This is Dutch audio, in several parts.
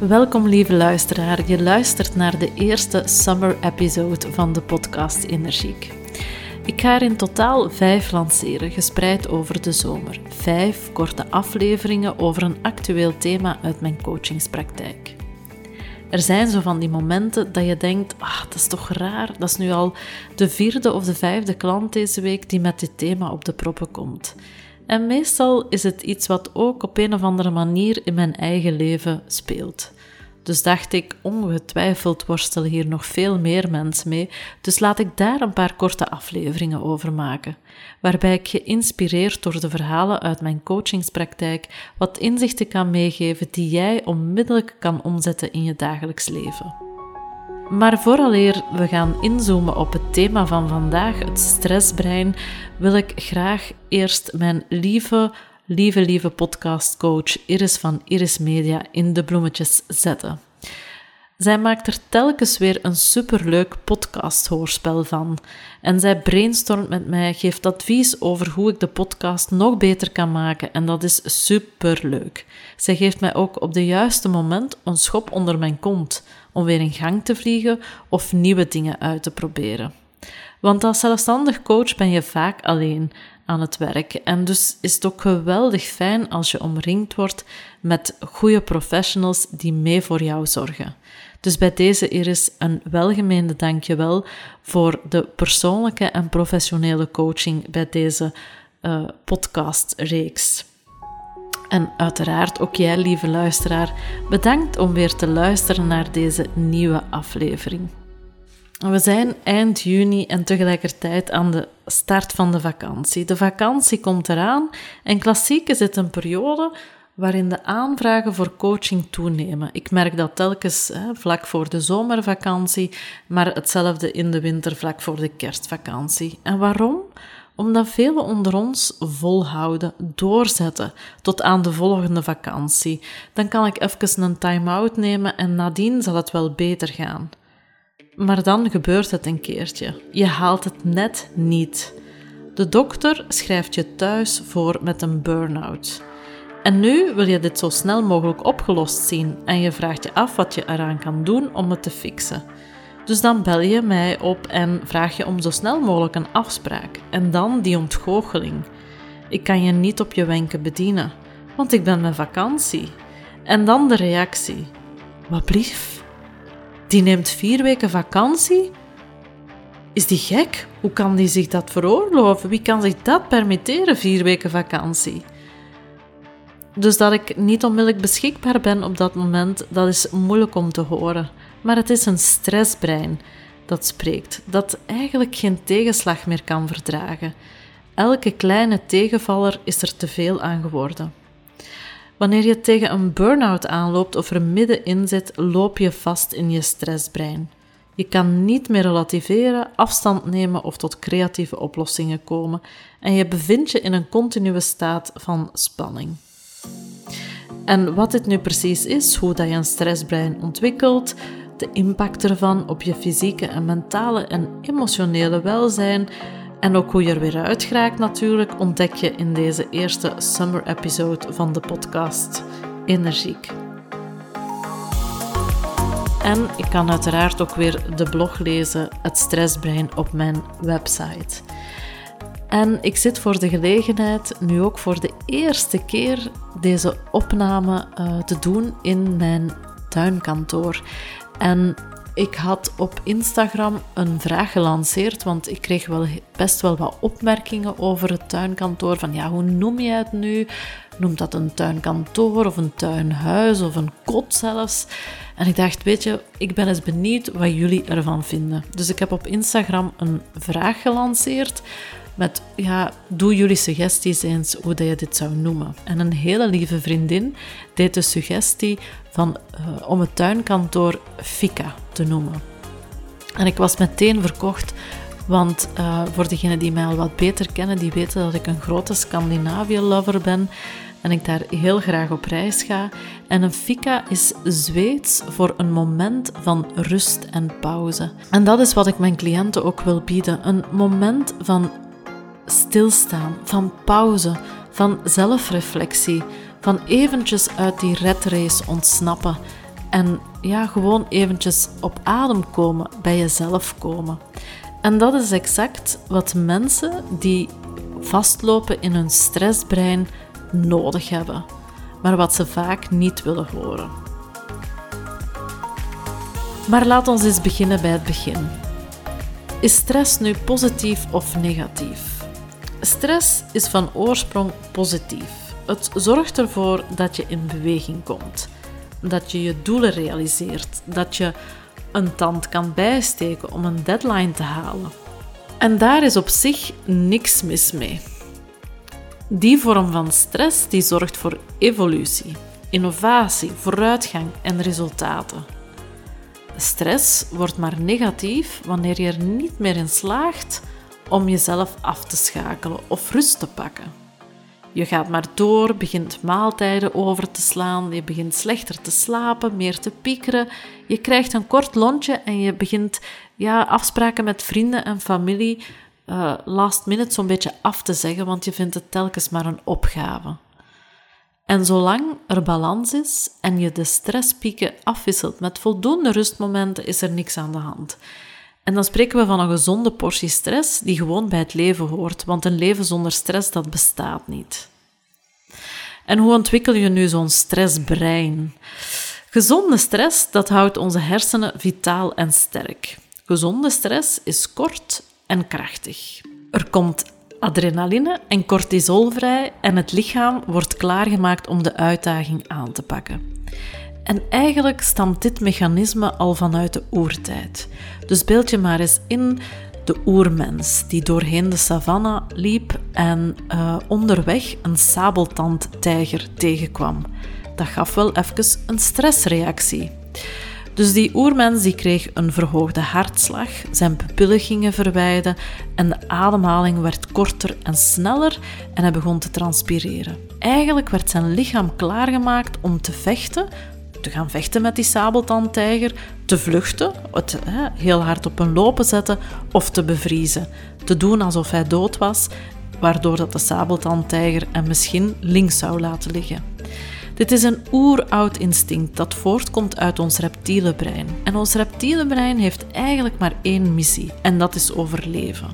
Welkom lieve luisteraar, je luistert naar de eerste summer episode van de podcast Energiek. Ik ga er in totaal vijf lanceren, gespreid over de zomer. Vijf korte afleveringen over een actueel thema uit mijn coachingspraktijk. Er zijn zo van die momenten dat je denkt, ah, dat is toch raar, dat is nu al de vierde of de vijfde klant deze week die met dit thema op de proppen komt. En meestal is het iets wat ook op een of andere manier in mijn eigen leven speelt. Dus dacht ik, ongetwijfeld worstelen hier nog veel meer mensen mee, dus laat ik daar een paar korte afleveringen over maken, waarbij ik geïnspireerd door de verhalen uit mijn coachingspraktijk wat inzichten kan meegeven die jij onmiddellijk kan omzetten in je dagelijks leven. Maar vooraleer we gaan inzoomen op het thema van vandaag, het stressbrein, wil ik graag eerst mijn lieve, lieve, lieve podcastcoach Iris van Iris Media in de bloemetjes zetten. Zij maakt er telkens weer een superleuk podcast-hoorspel van. En zij brainstormt met mij, geeft advies over hoe ik de podcast nog beter kan maken. En dat is superleuk. Zij geeft mij ook op de juiste moment een schop onder mijn kont om weer in gang te vliegen of nieuwe dingen uit te proberen. Want als zelfstandig coach ben je vaak alleen aan het werk. En dus is het ook geweldig fijn als je omringd wordt met goede professionals die mee voor jou zorgen. Dus bij deze Iris een welgemeende dankjewel voor de persoonlijke en professionele coaching bij deze uh, podcastreeks. En uiteraard ook jij, lieve luisteraar, bedankt om weer te luisteren naar deze nieuwe aflevering. We zijn eind juni en tegelijkertijd aan de start van de vakantie. De vakantie komt eraan en klassiek is het een periode waarin de aanvragen voor coaching toenemen. Ik merk dat telkens hè, vlak voor de zomervakantie, maar hetzelfde in de winter vlak voor de kerstvakantie. En waarom? Omdat velen onder ons volhouden, doorzetten tot aan de volgende vakantie. Dan kan ik even een time-out nemen en nadien zal het wel beter gaan. Maar dan gebeurt het een keertje. Je haalt het net niet. De dokter schrijft je thuis voor met een burn-out. En nu wil je dit zo snel mogelijk opgelost zien en je vraagt je af wat je eraan kan doen om het te fixen. Dus dan bel je mij op en vraag je om zo snel mogelijk een afspraak. En dan die ontgoocheling. Ik kan je niet op je wenken bedienen, want ik ben met vakantie. En dan de reactie. Wat? Die neemt vier weken vakantie? Is die gek? Hoe kan die zich dat veroorloven? Wie kan zich dat permitteren, vier weken vakantie? Dus dat ik niet onmiddellijk beschikbaar ben op dat moment, dat is moeilijk om te horen. Maar het is een stressbrein dat spreekt, dat eigenlijk geen tegenslag meer kan verdragen. Elke kleine tegenvaller is er te veel aan geworden. Wanneer je tegen een burn-out aanloopt of er middenin zit, loop je vast in je stressbrein. Je kan niet meer relativeren, afstand nemen of tot creatieve oplossingen komen en je bevindt je in een continue staat van spanning. En wat dit nu precies is, hoe dat je een stressbrein ontwikkelt, de impact ervan op je fysieke en mentale en emotionele welzijn en ook hoe je er weer uit geraakt natuurlijk, ontdek je in deze eerste summer episode van de podcast Energiek. En ik kan uiteraard ook weer de blog lezen, Het Stressbrein, op mijn website. En ik zit voor de gelegenheid nu ook voor de eerste keer deze opname uh, te doen in mijn tuinkantoor. En Ik had op Instagram een vraag gelanceerd, want ik kreeg wel best wel wat opmerkingen over het tuinkantoor. Van ja, hoe noem je het nu? Noemt dat een tuinkantoor of een tuinhuis of een kot zelfs? En ik dacht, weet je, ik ben eens benieuwd wat jullie ervan vinden. Dus ik heb op Instagram een vraag gelanceerd met, ja, doe jullie suggesties eens hoe dat je dit zou noemen. En een hele lieve vriendin deed de suggestie van, uh, om het tuinkantoor Fika te noemen. En ik was meteen verkocht, want uh, voor degenen die mij al wat beter kennen, die weten dat ik een grote Scandinavië-lover ben en ik daar heel graag op reis ga. En een fika is Zweeds voor een moment van rust en pauze. En dat is wat ik mijn cliënten ook wil bieden: een moment van stilstaan, van pauze, van zelfreflectie, van eventjes uit die red race ontsnappen en ja, gewoon eventjes op adem komen, bij jezelf komen. En dat is exact wat mensen die vastlopen in hun stressbrein nodig hebben, maar wat ze vaak niet willen horen. Maar laat ons eens beginnen bij het begin. Is stress nu positief of negatief? Stress is van oorsprong positief. Het zorgt ervoor dat je in beweging komt, dat je je doelen realiseert, dat je een tand kan bijsteken om een deadline te halen. En daar is op zich niks mis mee. Die vorm van stress die zorgt voor evolutie, innovatie, vooruitgang en resultaten. Stress wordt maar negatief wanneer je er niet meer in slaagt om jezelf af te schakelen of rust te pakken. Je gaat maar door, begint maaltijden over te slaan, je begint slechter te slapen, meer te piekeren, je krijgt een kort lontje en je begint ja, afspraken met vrienden en familie uh, last minute zo'n beetje af te zeggen, want je vindt het telkens maar een opgave. En zolang er balans is en je de stresspieken afwisselt met voldoende rustmomenten, is er niks aan de hand. En dan spreken we van een gezonde portie stress die gewoon bij het leven hoort, want een leven zonder stress dat bestaat niet. En hoe ontwikkel je nu zo'n stressbrein? Gezonde stress dat houdt onze hersenen vitaal en sterk. Gezonde stress is kort en krachtig. Er komt adrenaline en cortisol vrij en het lichaam wordt klaargemaakt om de uitdaging aan te pakken. En eigenlijk stamt dit mechanisme al vanuit de oertijd. Dus beeld je maar eens in de oermens die doorheen de savanne liep en uh, onderweg een sabeltandtijger tegenkwam. Dat gaf wel even een stressreactie. Dus die oermens die kreeg een verhoogde hartslag, zijn pupillen gingen verwijden en de ademhaling werd korter en sneller en hij begon te transpireren. Eigenlijk werd zijn lichaam klaargemaakt om te vechten, te gaan vechten met die sabeltandtijger, te vluchten, het hè, heel hard op een lopen zetten of te bevriezen. Te doen alsof hij dood was, waardoor dat de sabeltandtijger hem misschien links zou laten liggen. Dit is een oeroud instinct dat voortkomt uit ons reptiele brein. En ons reptiele brein heeft eigenlijk maar één missie, en dat is overleven.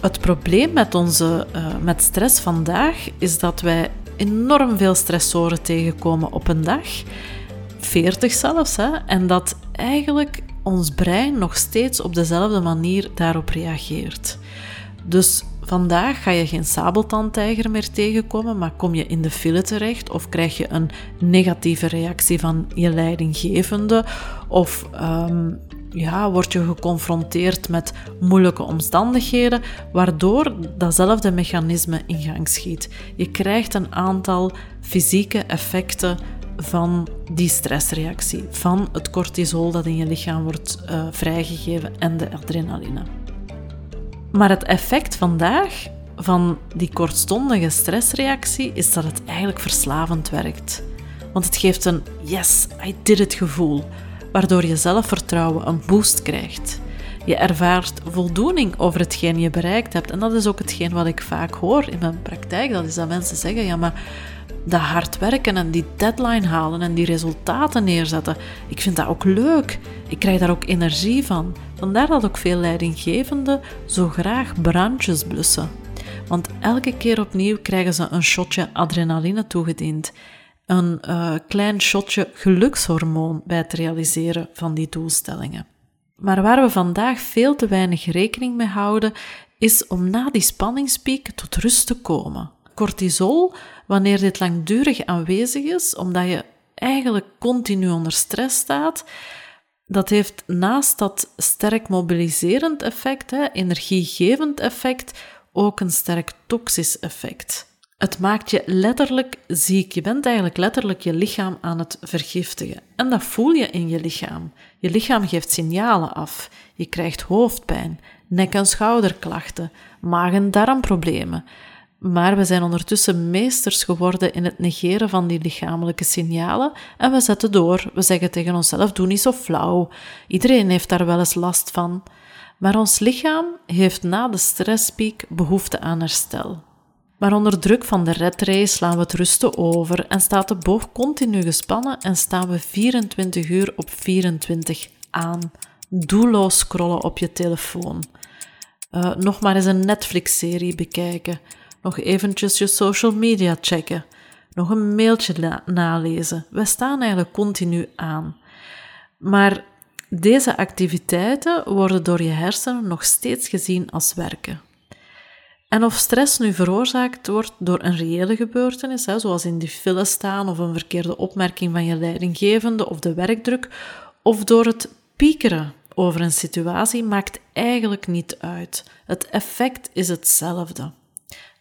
Het probleem met, onze, uh, met stress vandaag is dat wij enorm veel stressoren tegenkomen op een dag 40 zelfs, hè, en dat eigenlijk ons brein nog steeds op dezelfde manier daarop reageert. Dus vandaag ga je geen sabeltandtijger meer tegenkomen, maar kom je in de file terecht of krijg je een negatieve reactie van je leidinggevende of um, ja, word je geconfronteerd met moeilijke omstandigheden, waardoor datzelfde mechanisme in gang schiet. Je krijgt een aantal fysieke effecten van die stressreactie, van het cortisol dat in je lichaam wordt uh, vrijgegeven en de adrenaline. Maar het effect vandaag van die kortstondige stressreactie is dat het eigenlijk verslavend werkt. Want het geeft een yes, I did it gevoel, waardoor je zelfvertrouwen een boost krijgt. Je ervaart voldoening over hetgeen je bereikt hebt. En dat is ook hetgeen wat ik vaak hoor in mijn praktijk. Dat is dat mensen zeggen, ja maar dat hard werken en die deadline halen en die resultaten neerzetten. Ik vind dat ook leuk. Ik krijg daar ook energie van. Vandaar dat ook veel leidinggevenden zo graag brandjes blussen. Want elke keer opnieuw krijgen ze een shotje adrenaline toegediend. Een uh, klein shotje gelukshormoon bij het realiseren van die doelstellingen. Maar waar we vandaag veel te weinig rekening mee houden, is om na die spanningspiek tot rust te komen. Cortisol, wanneer dit langdurig aanwezig is, omdat je eigenlijk continu onder stress staat, dat heeft naast dat sterk mobiliserend effect, energiegevend effect, ook een sterk toxisch effect. Het maakt je letterlijk ziek. Je bent eigenlijk letterlijk je lichaam aan het vergiftigen. En dat voel je in je lichaam. Je lichaam geeft signalen af. Je krijgt hoofdpijn, nek- en schouderklachten, maag- en darmproblemen. Maar we zijn ondertussen meesters geworden in het negeren van die lichamelijke signalen en we zetten door. We zeggen tegen onszelf: doe niet zo flauw. Iedereen heeft daar wel eens last van. Maar ons lichaam heeft na de stresspiek behoefte aan herstel. Maar onder druk van de red slaan we het rusten over en staat de boog continu gespannen en staan we 24 uur op 24 aan, doelloos scrollen op je telefoon. Uh, nog maar eens een Netflix-serie bekijken, nog eventjes je social media checken, nog een mailtje nalezen. We staan eigenlijk continu aan. Maar deze activiteiten worden door je hersenen nog steeds gezien als werken. En of stress nu veroorzaakt wordt door een reële gebeurtenis, hè, zoals in die file staan of een verkeerde opmerking van je leidinggevende of de werkdruk, of door het piekeren over een situatie, maakt eigenlijk niet uit. Het effect is hetzelfde.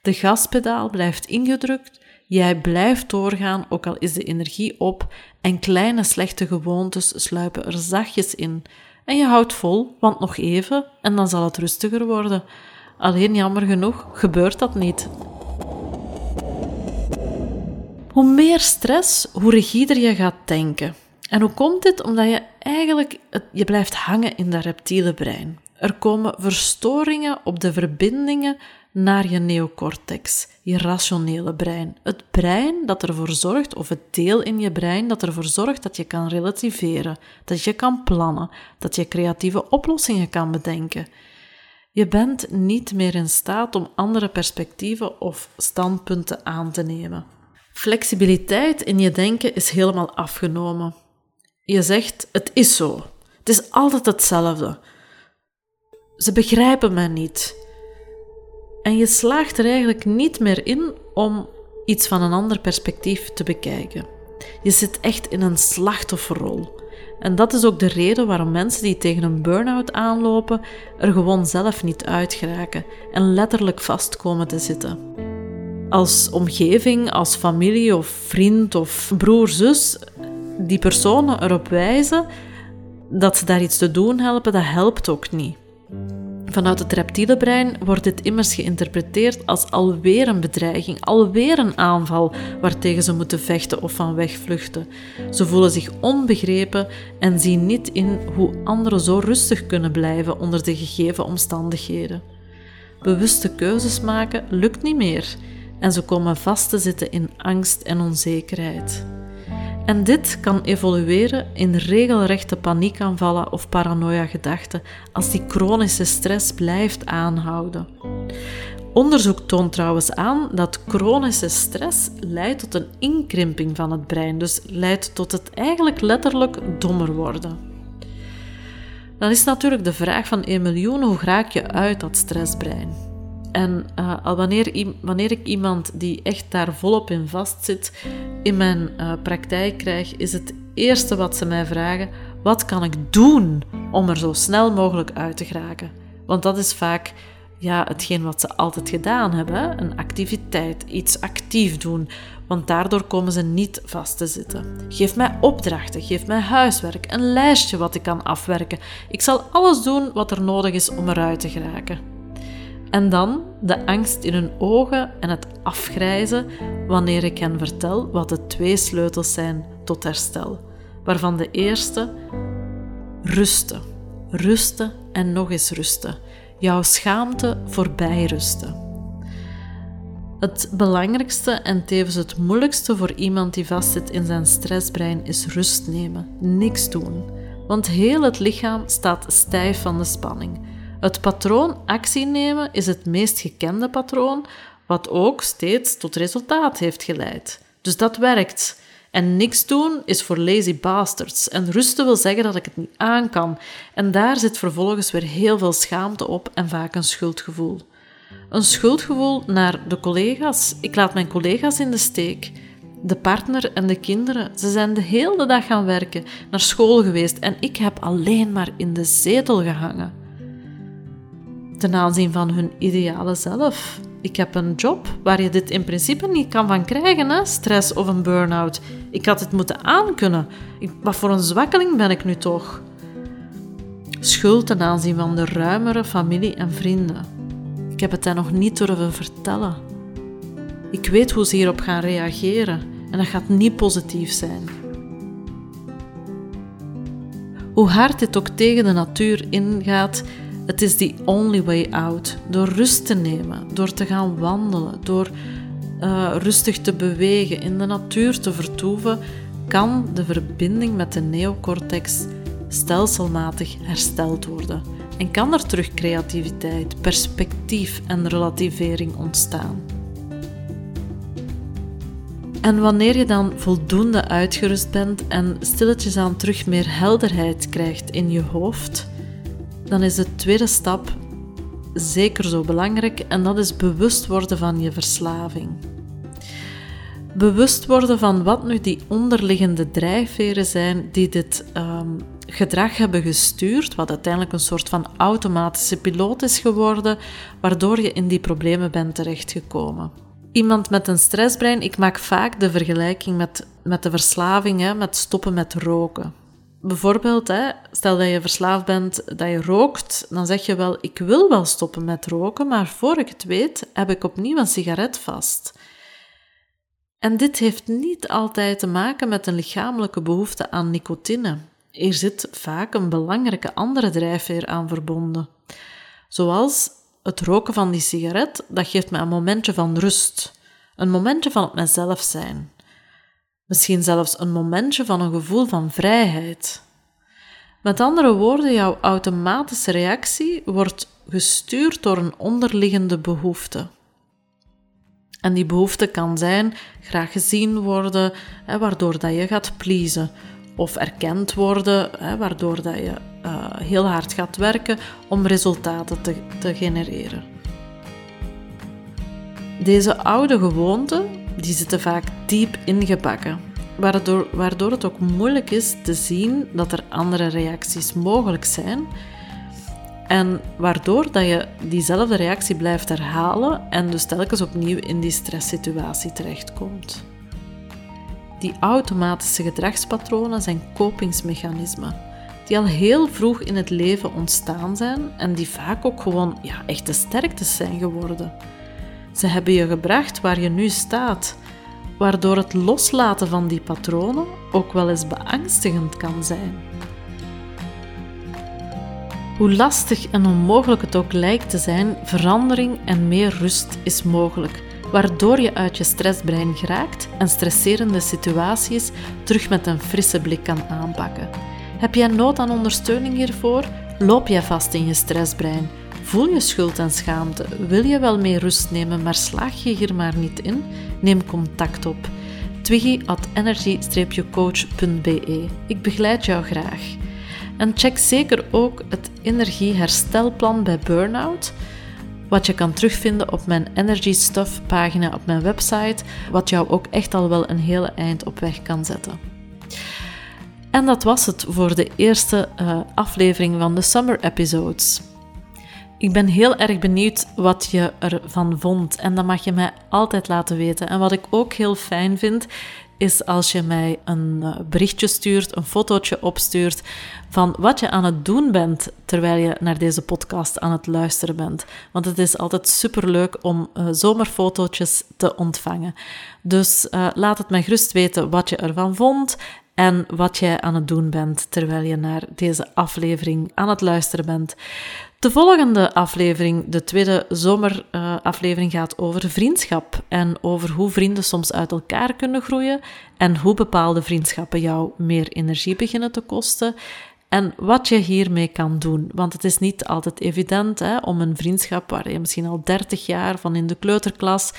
De gaspedaal blijft ingedrukt, jij blijft doorgaan, ook al is de energie op, en kleine slechte gewoontes sluipen er zachtjes in. En je houdt vol, want nog even en dan zal het rustiger worden. Alleen jammer genoeg gebeurt dat niet. Hoe meer stress, hoe rigider je gaat denken. En hoe komt dit? Omdat je eigenlijk je blijft hangen in dat reptiele brein. Er komen verstoringen op de verbindingen naar je neocortex, je rationele brein. Het brein dat ervoor zorgt, of het deel in je brein dat ervoor zorgt dat je kan relativeren, dat je kan plannen, dat je creatieve oplossingen kan bedenken. Je bent niet meer in staat om andere perspectieven of standpunten aan te nemen. Flexibiliteit in je denken is helemaal afgenomen. Je zegt: Het is zo. Het is altijd hetzelfde. Ze begrijpen me niet. En je slaagt er eigenlijk niet meer in om iets van een ander perspectief te bekijken. Je zit echt in een slachtofferrol. En dat is ook de reden waarom mensen die tegen een burn-out aanlopen er gewoon zelf niet uit geraken en letterlijk vast komen te zitten. Als omgeving, als familie of vriend of broer, zus, die personen erop wijzen dat ze daar iets te doen helpen, dat helpt ook niet. Vanuit het reptiele brein wordt dit immers geïnterpreteerd als alweer een bedreiging, alweer een aanval waartegen ze moeten vechten of van wegvluchten. Ze voelen zich onbegrepen en zien niet in hoe anderen zo rustig kunnen blijven onder de gegeven omstandigheden. Bewuste keuzes maken lukt niet meer en ze komen vast te zitten in angst en onzekerheid. En dit kan evolueren in regelrechte paniekaanvallen of paranoia-gedachten als die chronische stress blijft aanhouden. Onderzoek toont trouwens aan dat chronische stress leidt tot een inkrimping van het brein, dus leidt tot het eigenlijk letterlijk dommer worden. Dan is natuurlijk de vraag van 1 miljoen: hoe raak je uit dat stressbrein? En uh, wanneer, wanneer ik iemand die echt daar volop in vastzit in mijn uh, praktijk krijg, is het eerste wat ze mij vragen: wat kan ik doen om er zo snel mogelijk uit te geraken? Want dat is vaak ja, hetgeen wat ze altijd gedaan hebben: een activiteit, iets actief doen. Want daardoor komen ze niet vast te zitten. Geef mij opdrachten, geef mij huiswerk, een lijstje wat ik kan afwerken. Ik zal alles doen wat er nodig is om eruit te geraken. En dan de angst in hun ogen en het afgrijzen wanneer ik hen vertel wat de twee sleutels zijn tot herstel. Waarvan de eerste rusten. Rusten en nog eens rusten. Jouw schaamte voorbij rusten. Het belangrijkste en tevens het moeilijkste voor iemand die vastzit in zijn stressbrein is rust nemen, niks doen. Want heel het lichaam staat stijf van de spanning. Het patroon actie nemen is het meest gekende patroon, wat ook steeds tot resultaat heeft geleid. Dus dat werkt. En niks doen is voor lazy bastards. En rusten wil zeggen dat ik het niet aan kan. En daar zit vervolgens weer heel veel schaamte op en vaak een schuldgevoel. Een schuldgevoel naar de collega's. Ik laat mijn collega's in de steek. De partner en de kinderen. Ze zijn de hele dag gaan werken, naar school geweest en ik heb alleen maar in de zetel gehangen. Ten aanzien van hun ideale zelf. Ik heb een job waar je dit in principe niet kan van krijgen, hè? stress of een burn-out. Ik had het moeten aankunnen. wat voor een zwakkeling ben ik nu toch? Schuld ten aanzien van de ruimere familie en vrienden. Ik heb het hen nog niet durven vertellen. Ik weet hoe ze hierop gaan reageren en dat gaat niet positief zijn. Hoe hard dit ook tegen de natuur ingaat, het is the only way out. Door rust te nemen, door te gaan wandelen, door uh, rustig te bewegen, in de natuur te vertoeven, kan de verbinding met de neocortex stelselmatig hersteld worden en kan er terug creativiteit, perspectief en relativering ontstaan. En wanneer je dan voldoende uitgerust bent en stilletjes aan terug meer helderheid krijgt in je hoofd, dan is de tweede stap zeker zo belangrijk en dat is bewust worden van je verslaving. Bewust worden van wat nu die onderliggende drijfveren zijn die dit um, gedrag hebben gestuurd, wat uiteindelijk een soort van automatische piloot is geworden, waardoor je in die problemen bent terechtgekomen. Iemand met een stressbrein, ik maak vaak de vergelijking met, met de verslaving, hè, met stoppen met roken. Bijvoorbeeld, hè, stel dat je verslaafd bent, dat je rookt, dan zeg je wel, ik wil wel stoppen met roken, maar voor ik het weet, heb ik opnieuw een sigaret vast. En dit heeft niet altijd te maken met een lichamelijke behoefte aan nicotine. Er zit vaak een belangrijke andere drijfveer aan verbonden. Zoals het roken van die sigaret, dat geeft me een momentje van rust. Een momentje van op mezelf zijn. Misschien zelfs een momentje van een gevoel van vrijheid. Met andere woorden, jouw automatische reactie wordt gestuurd door een onderliggende behoefte. En die behoefte kan zijn graag gezien worden, hè, waardoor dat je gaat pleasen. Of erkend worden, hè, waardoor dat je uh, heel hard gaat werken om resultaten te, te genereren. Deze oude gewoonten die zitten vaak diep ingebakken, waardoor, waardoor het ook moeilijk is te zien dat er andere reacties mogelijk zijn en waardoor dat je diezelfde reactie blijft herhalen en dus telkens opnieuw in die stresssituatie terechtkomt. Die automatische gedragspatronen zijn kopingsmechanismen die al heel vroeg in het leven ontstaan zijn en die vaak ook gewoon ja, echte sterktes zijn geworden. Ze hebben je gebracht waar je nu staat, waardoor het loslaten van die patronen ook wel eens beangstigend kan zijn. Hoe lastig en onmogelijk het ook lijkt te zijn, verandering en meer rust is mogelijk, waardoor je uit je stressbrein geraakt en stresserende situaties terug met een frisse blik kan aanpakken. Heb jij nood aan ondersteuning hiervoor? Loop jij vast in je stressbrein? Voel je schuld en schaamte? Wil je wel meer rust nemen, maar slaag je hier maar niet in? Neem contact op. twiggy at energy-coach.be. Ik begeleid jou graag. En check zeker ook het energieherstelplan bij burn-out, wat je kan terugvinden op mijn Energy Stuff pagina op mijn website, wat jou ook echt al wel een hele eind op weg kan zetten. En dat was het voor de eerste uh, aflevering van de Summer Episodes. Ik ben heel erg benieuwd wat je ervan vond en dat mag je mij altijd laten weten. En wat ik ook heel fijn vind, is als je mij een eh, berichtje stuurt, een fotootje opstuurt van wat je aan het doen bent terwijl je naar deze podcast aan het luisteren bent. Want het is altijd superleuk om uh, zomerfotootjes te ontvangen. Dus uh, laat het mij gerust weten wat je ervan vond en wat jij aan het doen bent terwijl je naar deze aflevering aan het luisteren bent. De volgende aflevering, de tweede zomeraflevering, gaat over vriendschap en over hoe vrienden soms uit elkaar kunnen groeien en hoe bepaalde vriendschappen jou meer energie beginnen te kosten en wat je hiermee kan doen. Want het is niet altijd evident hè, om een vriendschap waar je misschien al 30 jaar van in de kleuterklas,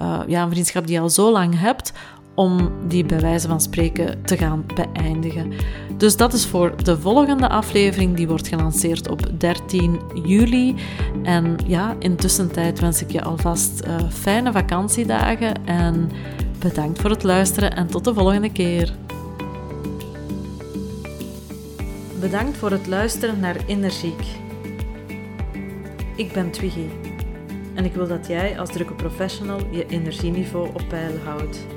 uh, ja, een vriendschap die je al zo lang hebt, om die bij wijze van spreken te gaan beëindigen. Dus dat is voor de volgende aflevering, die wordt gelanceerd op 13 juli. En ja, intussen tijd wens ik je alvast uh, fijne vakantiedagen en bedankt voor het luisteren en tot de volgende keer. Bedankt voor het luisteren naar Energiek. Ik ben Twiggy en ik wil dat jij als drukke professional je energieniveau op peil houdt.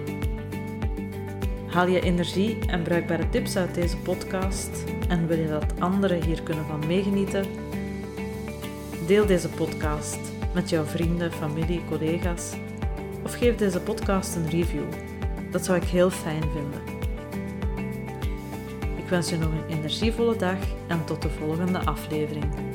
Haal je energie en bruikbare tips uit deze podcast en wil je dat anderen hier kunnen van meegenieten? Deel deze podcast met jouw vrienden, familie, collega's of geef deze podcast een review. Dat zou ik heel fijn vinden. Ik wens je nog een energievolle dag en tot de volgende aflevering.